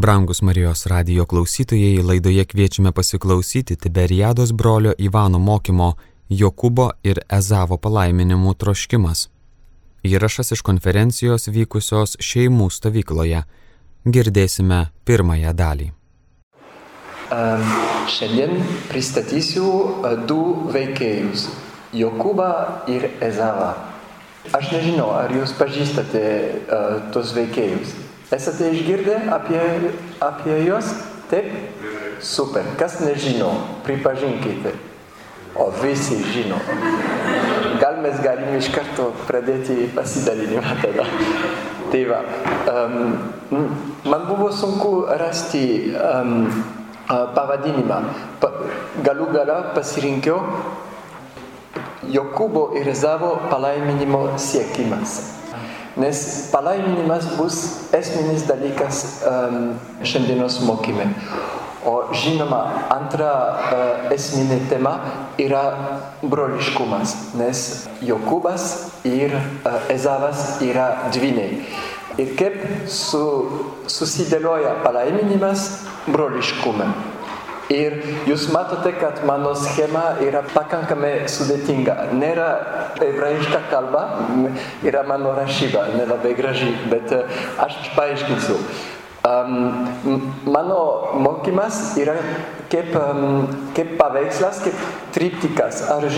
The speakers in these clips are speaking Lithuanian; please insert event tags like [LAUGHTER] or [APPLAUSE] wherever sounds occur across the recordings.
Brangus Marijos radio klausytojai laidoje kviečiame pasiklausyti Tiberiados brolio Ivano mokymo Jokūbo ir Ezavo palaiminimų troškimas. Įrašas iš konferencijos vykusios šeimų stovykloje. Girdėsime pirmąją dalį. Šiandien pristatysiu uh, du veikėjus - Jokūbą ir Ezavą. Aš nežinau, ar jūs pažįstate uh, tos veikėjus. Esate išgirdę apie, apie juos? Taip? Super. Kas nežino, pripažinkite. O visi žino. Gal mes galim iš karto pradėti pasidalinimą tada. Tai va, um, man buvo sunku rasti um, pavadinimą. Pa, galų gala pasirinkiau Jokūbo ir Zavo palaiminimo siekimas. Nes palaiminimas bus esminis dalykas šiandienos mokyme. O žinoma, antra uh, esminė tema yra broliškumas, nes Jokūbas ir uh, Ezavas yra dviniai. Ir kaip su, susidėlioja palaiminimas broliškumą. Ir jūs matote, kad mano schema yra pakankamai sudėtinga. Nėra hebrajiška kalba, yra mano rašyba, nelabai graži, bet uh, aš paaiškinsiu. Um, mano mokymas yra kaip, um, kaip paveikslas, kaip triptikas. Ar,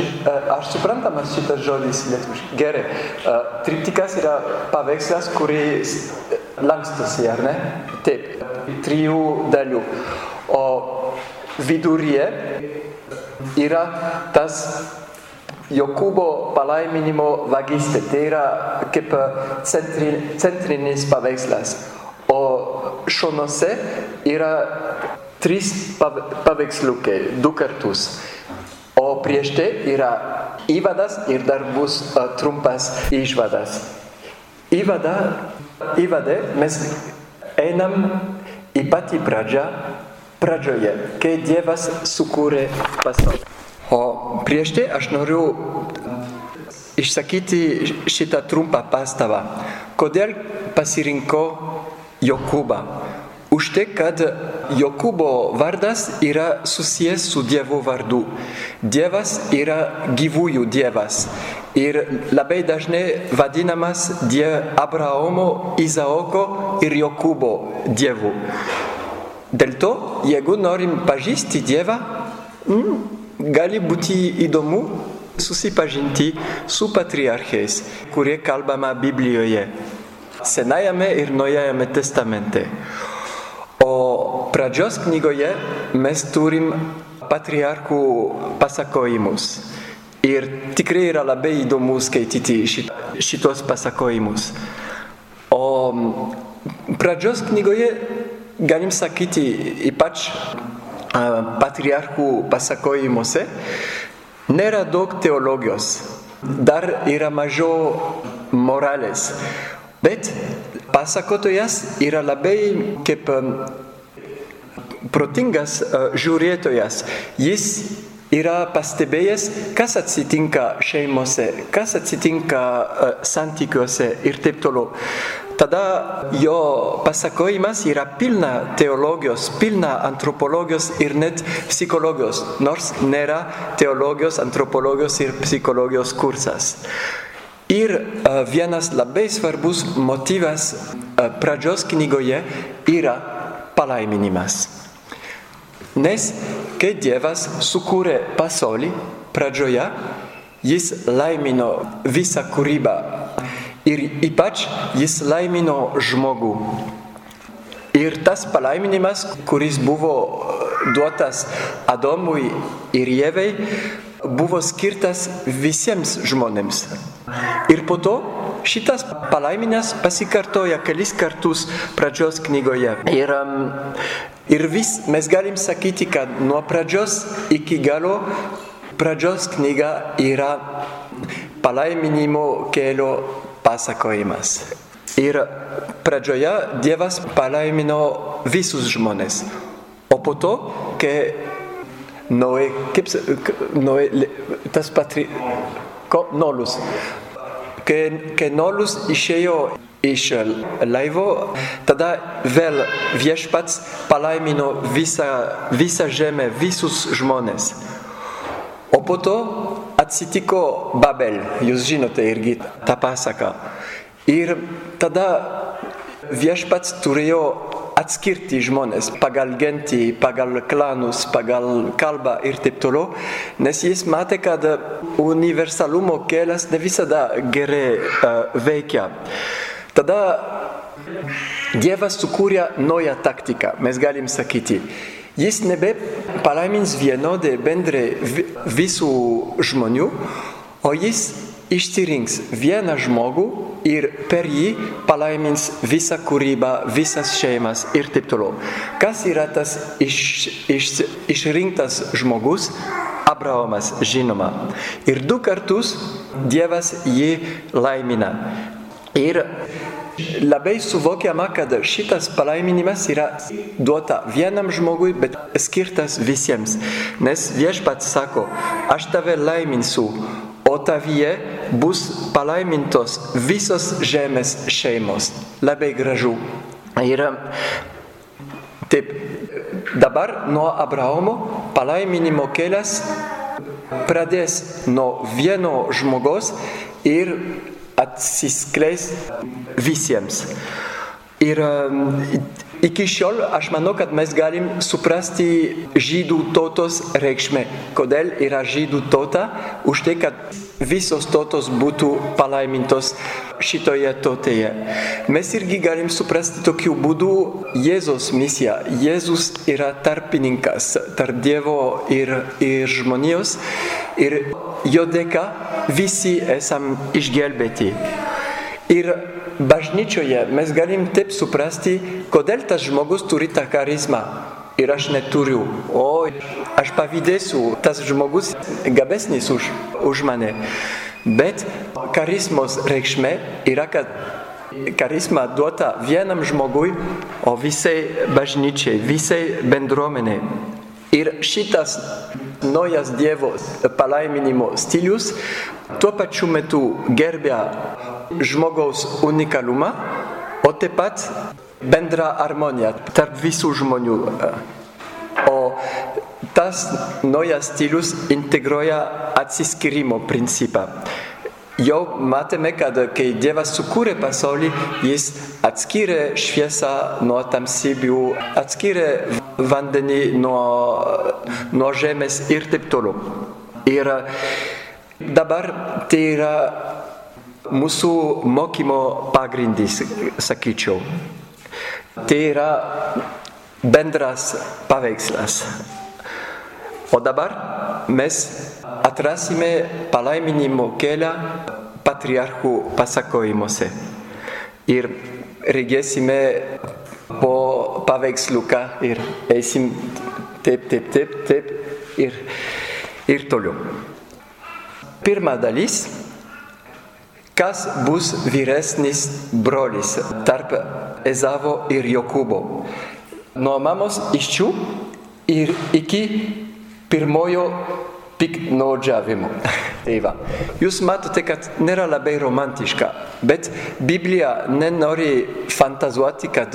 ar suprantamas šitas žodis lietuviškai? Gerai. Uh, triptikas yra paveikslas, kuris lankstosi, ar ne? Taip, trijų dalių. O viduryje yra tas Jokūbo palaiminimo vagystė. Tai yra kaip centri, centrinis paveikslas. O šonuose yra trys paveiksliukai, du kartus. O prieš tai yra įvadas ir dar bus uh, trumpas išvadas. Įvada, įvade mes einam į patį pradžią, pradžioje, kai Dievas sukūrė pasaulį. O prieš tai aš noriu išsakyti šitą trumpą pastabą. Kodėl pasirinkau Jokūbą. Už tai, kad Jokūbo vardas yra susijęs su Dievo vardu. Dievas yra gyvųjų Dievas. Ir labai dažnai vadinamas Die Abraomo, Izaoko ir Jokūbo Dievu. Dėl to, jeigu norim pažįsti Dievą, mm, gali būti įdomu susipažinti su patriarchais, kurie kalbama Biblijoje. Senajame ir Naujajame testamente. O pradžios knygoje mes turim patriarchų pasakojimus. Ir tikrai yra labai įdomu skaityti šitos pasakojimus. O pradžios knygoje galim sakyti, ypač patriarchų pasakojimuose, nėra daug teologijos. Dar yra mažiau moralės. Bet pasakotojas yra labai kaip protingas žiūrėtojas. Jis yra pastebėjęs, kas atsitinka šeimose, kas atsitinka santykiuose ir taip toliau. Tada jo pasakojimas yra pilna teologijos, pilna antropologijos ir net psichologijos, nors nėra teologijos, antropologijos ir psichologijos kursas. Ir uh, vienas labai svarbus motyvas uh, pradžios knygoje yra palaiminimas. Nes kai Dievas sukūrė pasaulį pradžioje, jis laimino visą kūrybą ir ypač jis laimino žmogų. Ir tas palaiminimas, kuris buvo duotas Adomui ir Jėvai, buvo skirtas visiems žmonėms. Ir po to šitas palaiminas pasikartoja kelis kartus pradžios knygoje. Ir, ir vis mes galim sakyti, kad nuo pradžios iki galo pradžios knyga yra palaiminimo kelio pasakojimas. Ir pradžioje Dievas palaimino visus žmonės. O po to, kai Noé, kaip, Noé, tas patri, ko, Nolus, kai, kai Nolus išėjo iš laivo, tada vėl viešpats palaimino visą, visą žemę, visus žmonės. O po to atsitiko Babel, jūs žinote irgi tą pasaką. Ir tada viešpats turėjo atskirti žmonės pagal gentį, pagal klanus, pagal kalbą ir taip toliau, nes jis matė, kad universalumo kelias ne visada gerai uh, veikia. Tada Dievas sukūrė naują taktiką, mes galim sakyti. Jis nebe palaimins vienodai bendrai visų žmonių, o jis išsirinks vieną žmogų ir per jį palaimins visą kūrybą, visas šeimas ir taip toliau. Kas yra tas iš, iš, išrinktas žmogus? Abraomas, žinoma. Ir du kartus Dievas jį laimina. Ir labai suvokiama, kad šitas palaiminimas yra duota vienam žmogui, bet skirtas visiems. Nes viešpats sako, aš tave laiminsiu, o tavyje bus palaimintos visos žemės šeimos. Labai gražu. Ir taip, dabar nuo Abraomo palaiminimo kelias pradės nuo vieno žmogaus ir atsiskleis visiems. Ir iki šiol aš manau, kad mes galim suprasti žydų tautos reikšmę. Kodėl yra žydų tauta? Už tai, kad visos tautos būtų palaimintos šitoje tautėje. Mes irgi galim suprasti tokiu būdu Jėzus misiją. Jėzus yra tarpininkas tarp Dievo ir, ir žmonijos. Ir jo dėka visi esam išgelbėti. Ir bažnyčioje mes galim taip suprasti, kodėl tas žmogus turi tą charizmą ir aš neturiu. O aš pavydėsiu, tas žmogus gabesnis už, už mane. Bet charizmos reikšmė yra, kad charizma duota vienam žmogui, o visai bažnyčiai, visai bendruomeniai. Ir šitas naujas Dievo palaiminimo stilius tuo pačiu metu gerbia žmogaus unikalumą, o taip pat bendrą harmoniją tarp visų žmonių. O tas naujas stilius integruoja atsiskyrimo principą. Jau matėme, kad kai Dievas sukūrė pasaulį, jis atskyrė šviesą nuo tamsybių, atskyrė vandenį nuo, nuo žemės ir taip toliau. Ir dabar tai yra mūsų mokymo pagrindis, sakyčiau. Tai yra bendras paveikslas. O dabar mes atrasime palaiminimo kelią patriarchų pasakojimuose. Ir regėsime po paveiksliuką ir eisim taip, taip, taip, taip ir, ir toliau. Pirma dalis kas bus vyresnis brolis tarp Ezavo ir Jokūbo. Nuo mamos iščių ir iki pirmojo piknaudžiavimo. [LAUGHS] tai va. Jūs matote, kad nėra labai romantiška, bet Biblija nenori fantazuoti, kad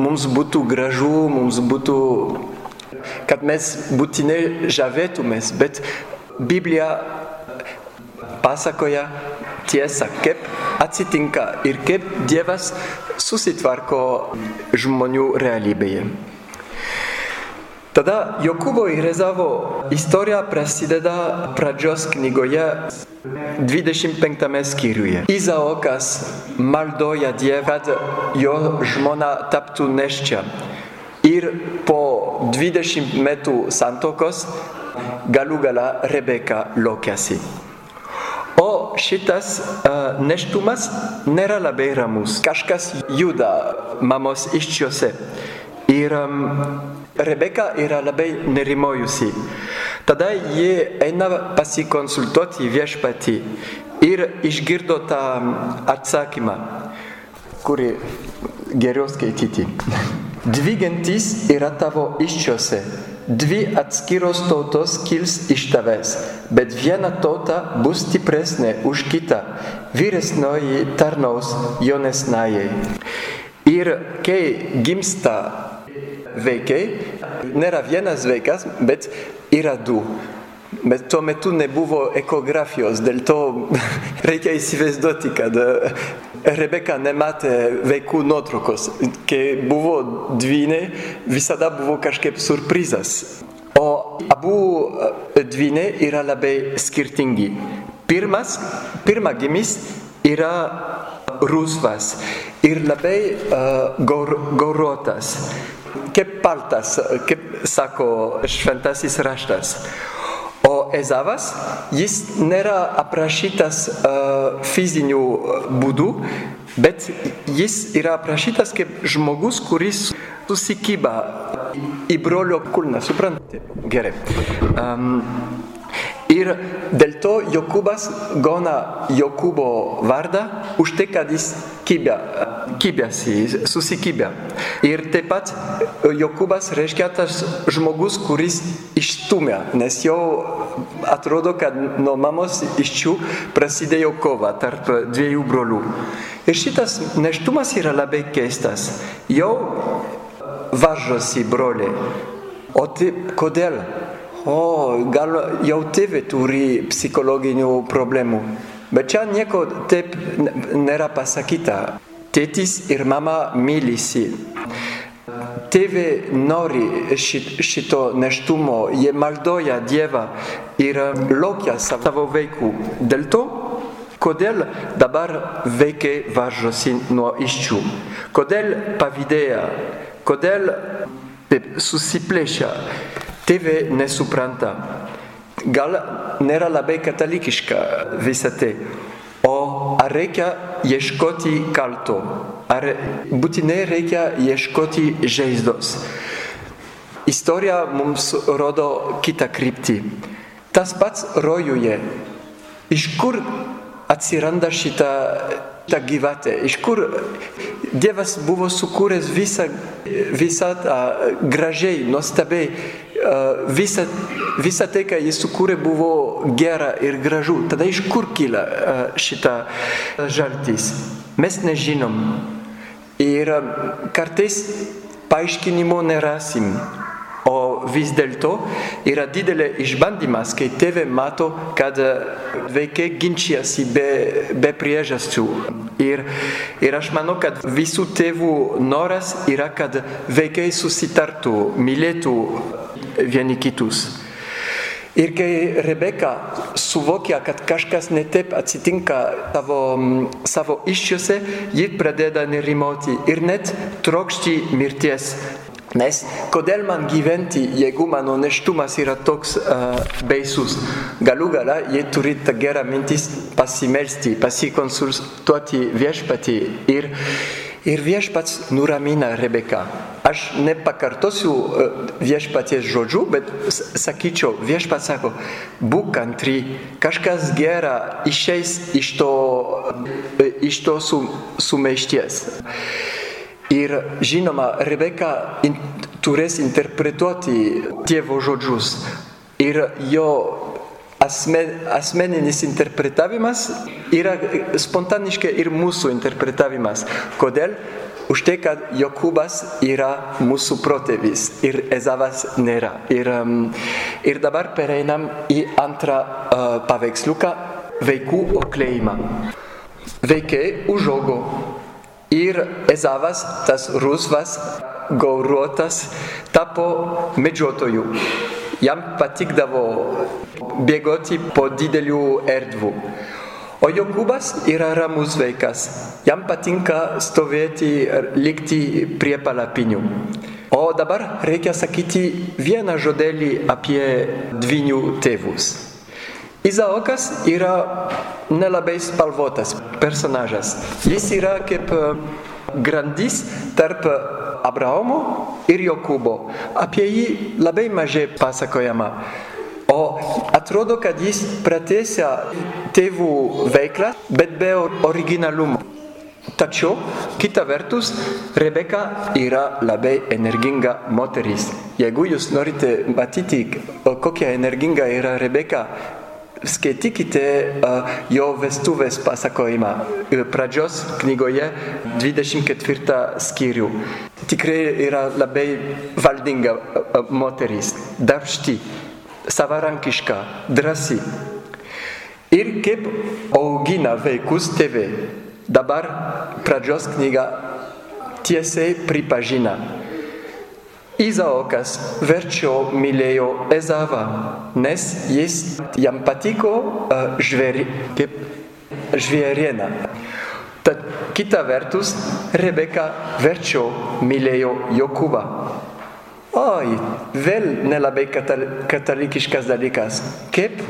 mums būtų gražu, mums būtų, kad mes būtinai žavėtumės, bet Biblija pasakoja tiesą, kaip atsitinka ir kaip Dievas susitvarko žmonių realybėje. Tada Jokūbo ir Ezavo istorija prasideda pradžios knygoje 25 skyriuje. Izaokas maldoja Dievą, kad jo žmona taptų neščia. Ir po 20 metų santokos galų gala Rebeka lokiasi. O šitas uh, neštumas nėra labai ramus. Kažkas juda mamos iščiose. Ir um, Rebeka yra labai nerimojusi. Tada ji eina pasikonsultuoti viešpatį ir išgirdo tą atsakymą, kurį geriau skaityti. [LAUGHS] Dvi gentys yra tavo iščiose dvi atskiros tautos kils iš tavęs, bet viena tauta bus stipresnė už kitą, vyresnoji tarnaus jaunesnajai. Ir kai gimsta vaikai, nėra vienas vaikas, bet yra du. Bet tuo metu nebuvo ekografijos, dėl to reikia įsivaizduoti, kad Rebeka nematė vaikų nuotraukos, kai buvo dvynė, visada buvo kažkaip surprizas. O abu dvynė yra labai skirtingi. Pirmas, pirma gimis yra rusvas ir labai uh, gaur, gaurotas, kaip paltas, kaip sako šventasis raštas. O Ezavas, jis nėra aprašytas uh, fiziniu būdu, bet jis yra aprašytas kaip žmogus, kuris susikyba į brolio kulną, suprantate? Gerai. Um, Ir dėl to Jokūbas gauna Jokūbo vardą už tai, kad jis kibia, kibėsi, susikibė. Ir taip pat Jokūbas reiškia tas žmogus, kuris išstumia, nes jau atrodo, kad nuo mamos iščių prasidėjo kova tarp dviejų brolių. Ir šitas neštumas yra labai keistas. Jau varžosi broliai. O tai kodėl? o gal jau tėvai turi psichologinių problemų. Bet čia nieko taip nėra pasakyta. Tėtis ir mama mylisi. Tėvai nori šito neštumo, jie maldoja Dievą ir lokia savo vaikų. Dėl to, kodėl dabar vaikai varžosi nuo iščių, kodėl pavydėja, kodėl susiplešia tėvai nesupranta. Gal nėra labai katalikiška visa tai. O ar reikia ieškoti kalto? Ar būtinai reikia ieškoti žaizdos? Istorija mums rodo kitą kryptį. Tas pats rojuje. Iš kur atsiranda šita, šita gyvatė? Iš kur Dievas buvo sukūręs visą, visą tą gražiai, nuostabiai visa, visa tai, ką jis sukūrė, buvo gera ir gražu. Tada iš kur kyla šita žaltis? Mes nežinom. Ir kartais paaiškinimo nerasim. O vis dėlto yra didelė išbandymas, kai tėvai mato, kad vaikai ginčiasi be, be priežasčių. Ir, ir aš manau, kad visų tėvų noras yra, kad vaikai susitartų, mylėtų vieni kitus. Ir kai Rebeka suvokia, kad kažkas netaip atsitinka savo, savo iššiose, ji pradeda nerimoti ir net trokšti mirties. Nes kodėl man gyventi, jeigu mano neštumas yra toks uh, baisus? Galų gala, jie turi tą gerą mintis pasimelsti, pasikonsultuoti viešpatį ir, ir viešpats nuramina Rebeka. Aš nepakartosiu viešpaties žodžių, bet sakyčiau, viešpats sako, būk kantri, kažkas gera išeis iš to, iš to sumaišties. Ir žinoma, Rebeka in, turės interpretuoti Dievo žodžius. Ir jo asmen, asmeninis interpretavimas yra spontaniškai ir mūsų interpretavimas. Kodėl? Už tai, kad Jokūbas yra mūsų protėvis ir Ezavas nėra. Ir, um, ir dabar pereinam į antrą uh, paveiksliuką - vaikų oklėjimą. Vaikai užaugo ir Ezavas, tas rusvas, gauruotas, tapo medžiotoju. Jam patikdavo bėgoti po didelių erdvų. O Jokūbas yra ramus vaikas. Jam patinka stovėti, likti prie palapinių. O dabar reikia sakyti vieną žodelį apie dvinių tėvus. Izaokas yra nelabai spalvotas personažas. Jis yra kaip grandis tarp Abraomo ir Jokūbo. Apie jį labai mažai pasakojama. O atrodo, kad jis pratęsia tėvų veiklą, bet be originalumo. Tačiau, kita vertus, Rebeka yra labai energinga moteris. Jeigu jūs norite matyti, kokia energinga yra Rebeka, skaitykite uh, jo vestuvės pasakojimą pradžios knygoje 24 skyrių. Tikrai yra labai valdinga uh, moteris, darbšti, savarankiška, drąsi. Ir kaip augina vaikus tėvai. Dabar pradžios knyga tiesiai pripažina. Izaokas verčiau mylėjo Ezavą, nes jis jam patiko uh, žvėri, kaip žvėriena. Tad kita vertus, Rebeka verčiau mylėjo Jokubą. Oi, vėl nelabai katal katalikiškas dalykas. Kaip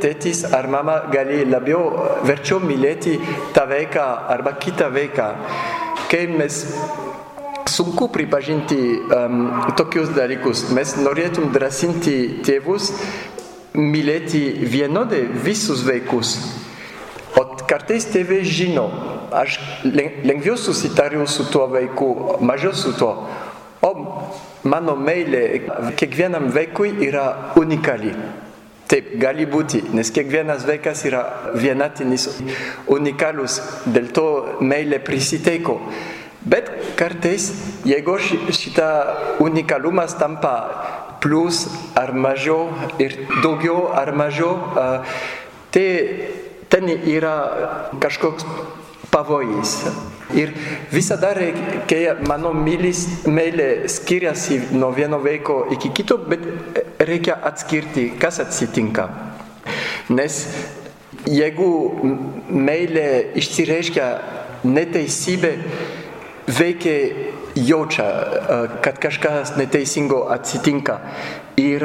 tėtis ar mama gali labiau verčiau mylėti tą vaiką arba kitą vaiką, kai mes sunku pripažinti um, tokius dalykus. Mes norėtum drąsinti tėvus mylėti vienodai visus vaikus. O kartais tėvai žino, aš lengviau susitariu su tuo vaiku, mažiau su tuo. O mano meilė kiekvienam vaikui yra unikali. Taip, gali būti, nes kiekvienas vaikas yra vienatinis, unikalus, dėl to meilė prisiteiko. Bet kartais, jeigu šitą unikalumas tampa plus ar mažiau ir daugiau ar mažiau, tai ten yra kažkoks pavojus. Ir visada reikia, mano mylis, meilė skiriasi nuo vieno vaiko iki kito, bet reikia atskirti, kas atsitinka. Nes jeigu meilė išsireiškia neteisybė, veikia jaučia, kad kažkas neteisingo atsitinka. Ir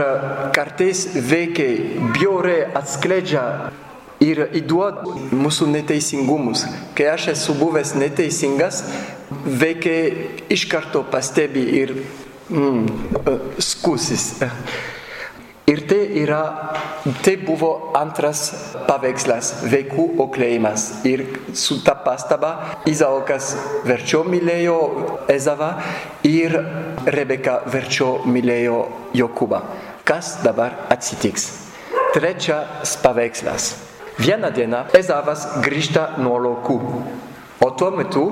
kartais veikia bjauriai atskleidžia ir įduoda mūsų neteisingumus. Kai aš esu buvęs neteisingas, veikia iš karto pastebi ir mm, skusis. Ir tai, yra, tai buvo antras paveikslas - vaikų auklėjimas. Ir su ta pastaba Izaokas verčiau mylėjo Ezavą ir Rebeka verčiau mylėjo Jokubą. Kas dabar atsitiks? Trečias paveikslas. Vieną dieną Ezavas grįžta nuo laukų. O tuo metu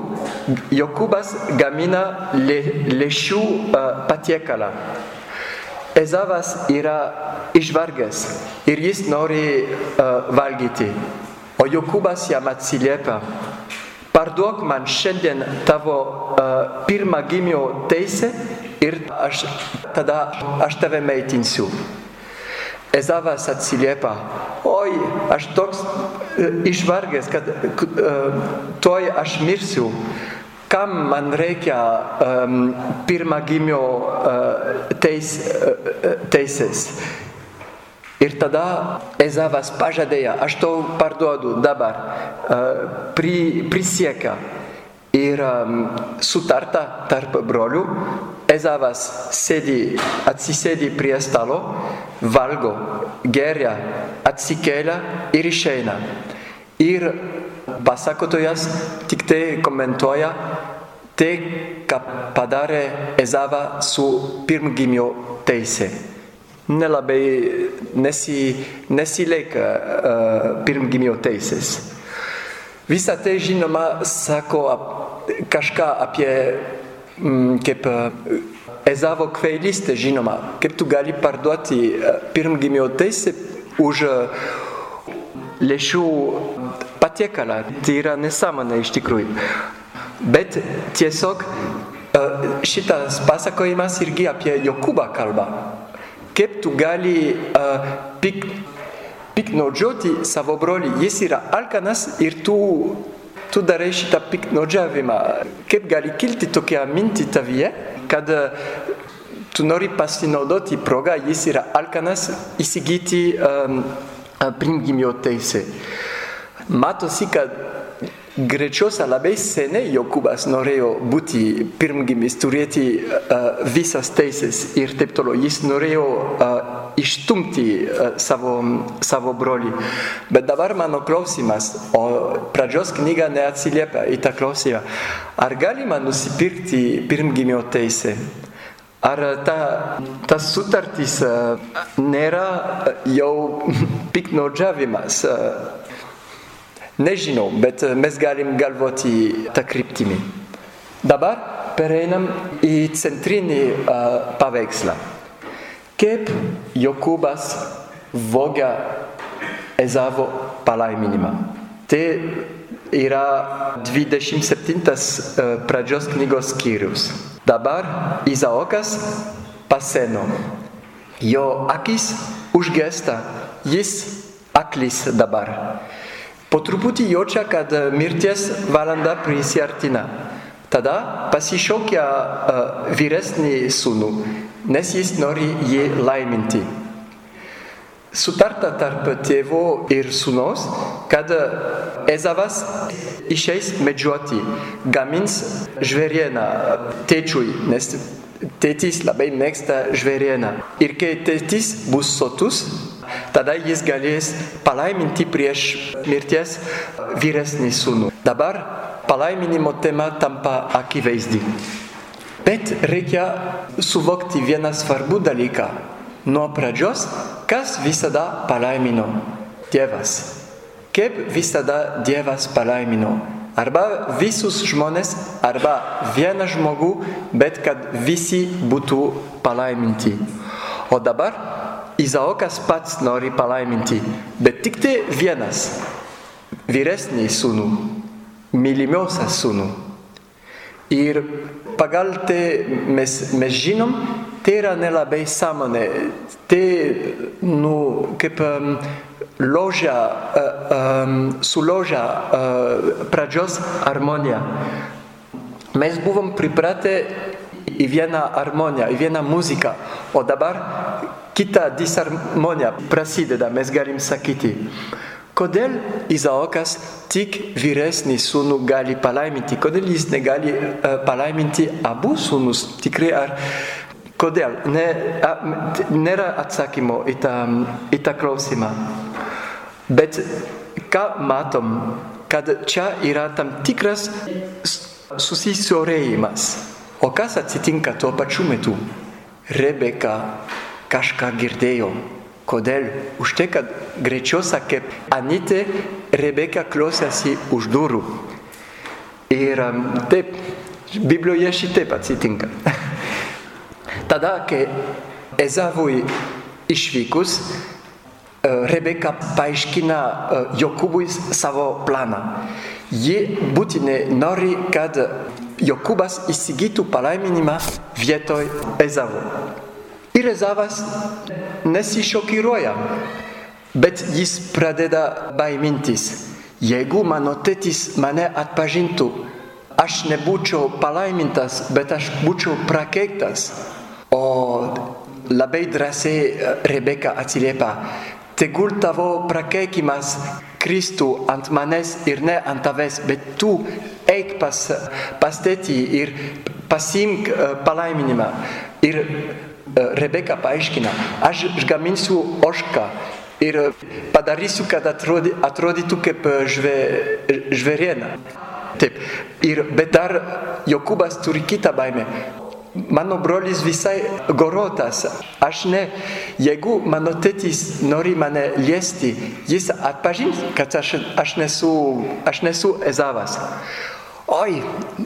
Jokubas gamina le, lėšių uh, patiekalą. Ezavas yra išvargęs ir jis nori uh, valgyti. O Jokubas jam atsiliepia, parduok man šiandien tavo uh, pirmą gimio teisę ir aš, tada aš tave maitinsiu. Ezavas atsiliepia, oi, aš toks uh, išvargęs, kad uh, toj aš mirsiu kam man reikia um, pirmagimio uh, teis, uh, teisės. Ir tada Ezavas pažadėjo, aš tau parduodu dabar, uh, pri, prisiekia. Ir um, sutarta tarp brolių, Ezavas sėdi, atsisėdi prie stalo, valgo, geria, atsikelia ir išeina. Ir pasakotojas tik tai komentuoja tai, ką padarė Ezava su pirmgimio teisė. Nelabai nesi, nesilaika uh, pirmgimio teisės. Visą tai žinoma sako ap, kažką apie mm, kaip uh, Ezavo kvailystė žinoma, kaip tu gali parduoti uh, pirmgimio teisę už lėšų patiekalą. Tai yra nesąmonė iš tikrųjų. Bet tiesiog šitas pasakojimas irgi apie Jokubą kalba. Kaip tu gali uh, pik, piknaudžioti savo brolį. Jis yra alkanas ir tu, tu darai šitą piknaudžiavimą. Kaip gali kilti tokia mintį tavyje, kad uh, tu nori pasinaudoti progą, jis yra alkanas įsigyti um, primgimio teisę. Matosi, kad greičiausia labai seniai Jokubas norėjo būti pirmgimis, turėti uh, visas teisės ir taip toliau. Jis norėjo uh, išstumti uh, savo, savo brolį. Bet dabar mano klausimas, o pradžios knyga neatsiliepia į tą klausimą. Ar galima nusipirkti pirmgimio teisę? Ar ta, tas sutartis uh, nėra jau piknaudžiavimas? Uh, [LAUGHS] nežinau, bet mes galim galvoti tą kryptimį. Dabar pereinam į centrinį uh, paveikslą. Kaip Jokūbas vogia Ezavo palaiminimą. Tai yra 27 uh, pradžios knygos skyrius. Dabar Izaokas paseno. Jo akis užgesta, jis aklis dabar. Po truputį jaučia, kad mirties valanda prisiartina. Tada pasišaukia uh, vyresnį sūnų, nes jis nori jį laiminti. Sutarta tarp tėvo ir sūnaus, kad Ezavas išeis medžioti, gamins žvėrieną tėčiui, nes tėtis labai mėgsta žvėrieną. Ir kai tėtis bus sotus, tada jis galės palaiminti prieš mirties vyresnį sūnų. Dabar palaiminimo tema tampa akivaizdi. Bet reikia suvokti vieną svarbų dalyką. Nuo pradžios, kas visada palaimino? Dievas. Kaip visada Dievas palaimino? Arba visus žmonės, arba vieną žmogų, bet kad visi būtų palaiminti. O dabar Izaokas pats nori palaiminti, bet tik tai vienas, vyresnį sūnų mylimiausią sūnų. Ir pagal tai mes, mes žinom, tai yra nelabai sąmonė, tai nu, kaip um, ložia, uh, um, suložia uh, pradžios harmonija. Mes buvom pripratę į vieną harmoniją, į vieną muziką, o dabar kita disharmonija prasideda, mes galim sakyti. Kodėl Izaokas tik vyresnį sūnų gali palaiminti? Kodėl jis negali uh, palaiminti abu sūnus? Tikrai ar kodėl? Ne, a, nėra atsakymo į tą, į tą klausimą. Bet ką matom, kad čia yra tam tikras susisorėjimas. O kas atsitinka tuo pačiu metu? Rebeka kažką girdėjo Kodėl? Už tai, kad greičiausia kaip Anitė, Rebeka klausėsi už durų. Ir taip, Biblijoje šitaip atsitinka. [LAUGHS] Tada, kai Ezavui išvykus, Rebeka paaiškina Jokūbui savo planą. Ji būtinai nori, kad Jokūbas įsigytų palaiminimą vietoj Ezavo. Ir Ezavas nesišokiruoja, bet jis pradeda baimintis. Jeigu mano tėtis mane atpažintų, aš nebūčiau palaimintas, bet aš būčiau prakeiktas. O labai drąsiai Rebeka atsiliepia, tegul tavo prakeikimas kristų ant manęs ir ne ant tavęs, bet tu eik pas, pas tėtį ir pasimk palaiminimą. Ir Rebeka paaiškina, aš išgaminsiu ošką ir padarysiu, kad atrodi, atrodytų kaip žvėriena. Taip. Ir, bet dar Jokūbas turi kitą baimę. Mano brolis visai gorotas. Aš ne. Jeigu mano tėtis nori mane liesti, jis atpažins, kad aš, aš, nesu, aš nesu Ezavas. Oi,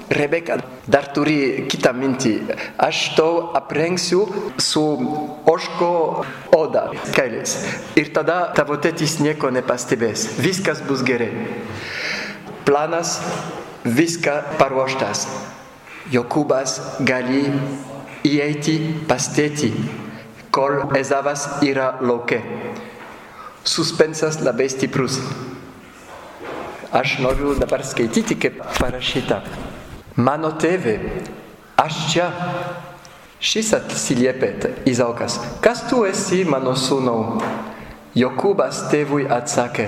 Rebeka dar turi kitą mintį. Aš to aprengsiu su oško oda kailės. Ir tada tavo tėtis nieko nepastebės. Viskas bus gerai. Planas, viską paruoštas. Jokūbas gali įeiti pas tėtį, kol Ezavas yra lauke. Suspensas labai stiprus. Aš noriu dabar skaityti, kaip parašyta. Mano tėvė, aš čia. Šis atsiliepė Izaokas. Kas tu esi, mano sūnau? Jokūbas tėvui atsakė.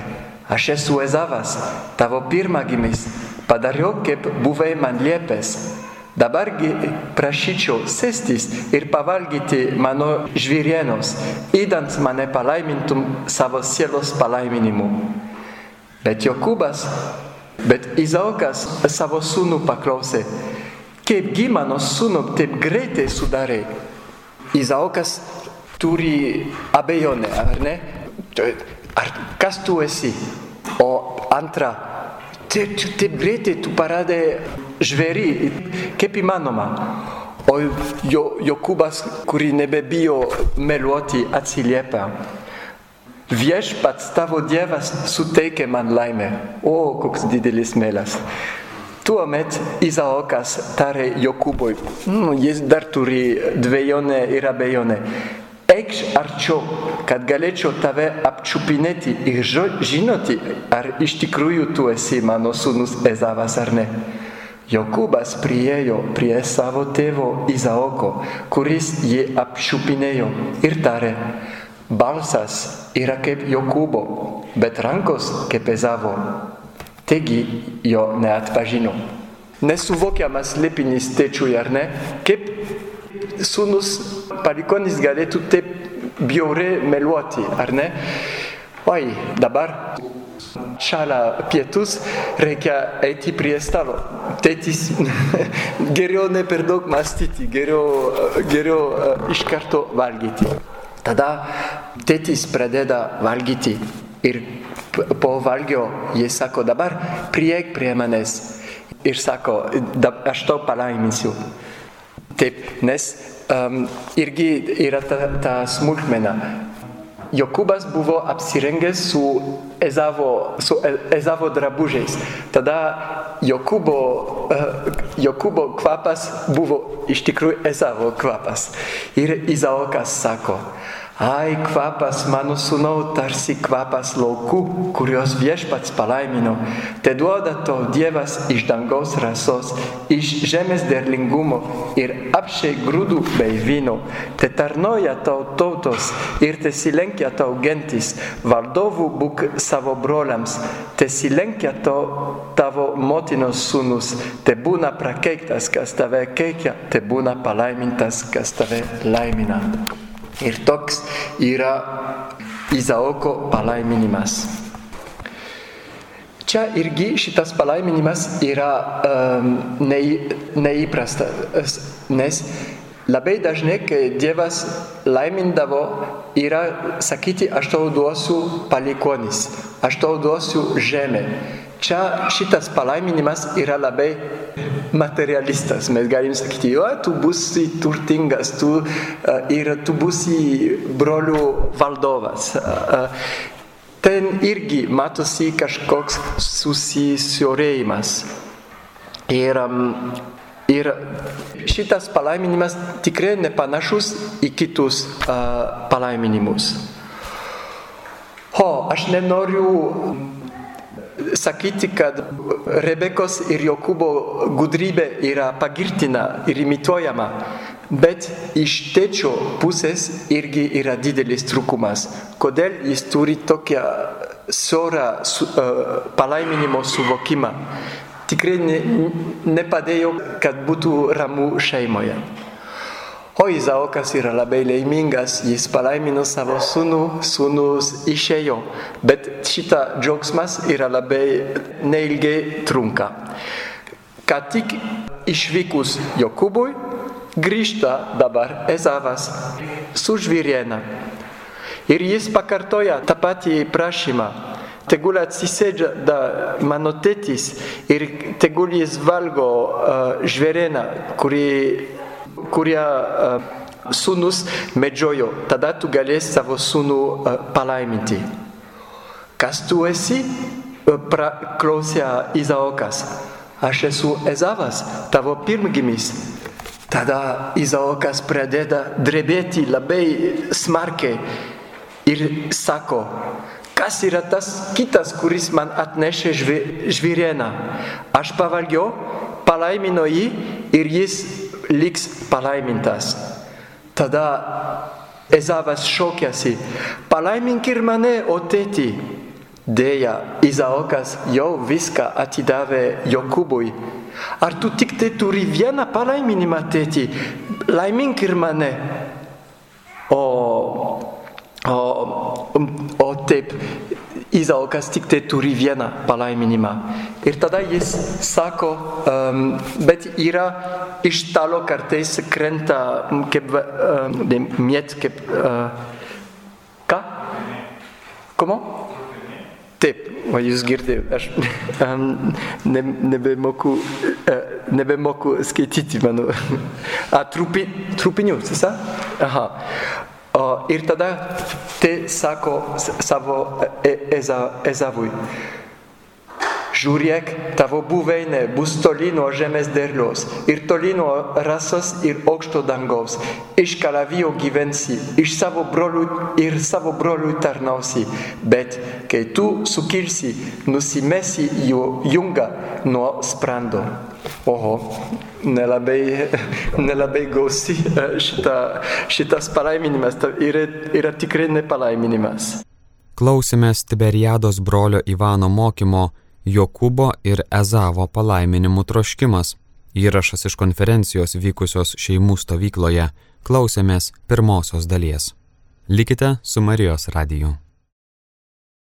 Aš esu Ezavas, tavo pirmagimis. Padariau, kaip buvai man liepęs. Dabargi prašyčiau sėstis ir pavalgyti mano žvyrienos, įdant mane palaimintum savo sielos palaiminimu. Bet Jokūbas, bet Izaokas savo sūnų paklausė, kaipgi mano sūnų taip greitai sudarė. Izaokas turi abejonę, ar ne? Ar kas tu esi? O antra, taip, taip greitai tu paradė žvėrį, kaip įmanoma. O jo, Jokūbas, kurį nebebijo meluoti, atsiliepia. Viešpats tavo Dievas suteikė man laimę. O, koks didelis melas. Tuomet Izaokas tarė Jokūbui, mm, jis dar turi dviejonę ir abejonę. Eikš arčiau, kad galėčiau tave apčiupinėti ir žinoti, ar iš tikrųjų tu esi mano sūnus Ezavas ar ne. Jokūbas priejo prie savo tėvo Izaoko, kuris jį apčiupinėjo ir tarė, balsas yra kaip Jokūbo, bet rankos kaip Ezavo. Taigi jo neatpažino. Nesuvokiamas lėpinis tėčiui ar ne, kaip sūnus palikonis galėtų taip bjauriai meluoti, ar ne? Oi, dabar šalia pietus reikia eiti prie stalo. Tėtis [LAUGHS] geriau ne per daug mąstyti, geriau, geriau iš karto valgyti. Tada tėtis pradeda valgyti ir po valgio jis sako, dabar prieik prie manęs ir sako, aš tau palaiminsiu. Taip, nes um, irgi yra ta, ta smulkmena. Jokūbas buvo apsirengęs su Ezavo, su Ezavo drabužiais. Tada Jokūbo, uh, Jokūbo kvapas buvo iš tikrųjų Ezavo kvapas. Ir Izaokas sako, Ai, kvapas mano sūnau tarsi kvapas laukų, kurios viešpats palaimino. Te duoda tau Dievas iš dangaus rasos, iš žemės derlingumo ir apšiai grūdų bei vyno. Te tarnoja tau tautos ir te silenkia tau gentis, valdovų būk savo broliams, te silenkia tau tavo motinos sūnus, te būna prakeiktas, kas tave keikia, te būna palaimintas, kas tave laimina. Ir toks yra Izaoko palaiminimas. Čia irgi šitas palaiminimas yra um, neįprastas, nes labai dažnai, kai Dievas laimindavo, yra sakyti, aš tau duosiu palikonis, aš tau duosiu žemę. Čia šitas palaiminimas yra labai materialistas. Mes galim sakyti, jo, tu būsi turtingas, tu, uh, ir tu būsi brolių valdovas. Uh, ten irgi matosi kažkoks susisiorėjimas. Ir, ir šitas palaiminimas tikrai nepanašus į kitus uh, palaiminimus. O, aš nenoriu sakyti, kad Rebekos ir Jokūbo gudrybė yra pagirtina ir imituojama, bet iš tėčio pusės irgi yra didelis trūkumas. Kodėl jis turi tokią sorą su, uh, palaiminimo suvokimą? Tikrai ne, nepadėjo, kad būtų ramu šeimoje. O Izaokas yra labai laimingas, jis palaimino savo sūnų, sūnus išėjo, bet šita džiaugsmas yra labai neilgai trunka. Ką tik išvykus Jokūbui, grįžta dabar Ezavas su žvyriena. Ir jis pakartoja tą patį prašymą. Tegul atsisėda mano tėtis ir tegul jis valgo uh, žvėrieną, kuri kurie sūnus medžiojo, tada tu galėsi savo sūnų uh, palaiminti. Kas tu esi? Uh, klausė Izaokas. Aš esu Ezavas, tavo pirmgimis. Tada Izaokas pradeda drebėti labai smarkiai ir sako, kas yra tas kitas, kuris man atnešė žvyrieną. Aš pavalgiau, palaimino jį ir jis liks palaimintas. Tada Ezavas šokėsi, palaimink ir mane, o tėti. Dėja, Izaokas jau viską atidavė Jokūbui Ar tu tik tai turi vieną palaiminimą, tėti? Laimink ir mane. O, o, o taip, Izaokas tik tai turi vieną palaiminimą. Ir tada jis sako, um, bet yra iš talo kartais krenta kaip um, miet, kaip... Uh, ką? Komo? Taip, o jūs girdite, aš [LAUGHS] um, ne, nebemoku, uh, nebemoku skaityti, manau. [LAUGHS] A, trupi, trupinių, tiesa? Aha. O, ir tada te sako savo Ezavui. Žiūrėk, tavo buveinė bus toli nuo žemės derliaus ir toli nuo rasos ir aukšto dangaus. Iš kalavijo gyvensi, iš savo brolių ir savo brolių tarnausi, bet kai tu sukilsi, nusimesi jų jungą nuo sprando. Oho, nelabai, [LAUGHS] nelabai gausi šita, šitas palaiminimas, yra, yra tikrai nepalaiminimas. Klausėmės Tiberiados brolio Ivano mokymo Jokūbo ir Ezavo palaiminimų troškimas. Įrašas iš konferencijos vykusios šeimų stovykloje. Klausėmės pirmosios dalies. Likite su Marijos radiju.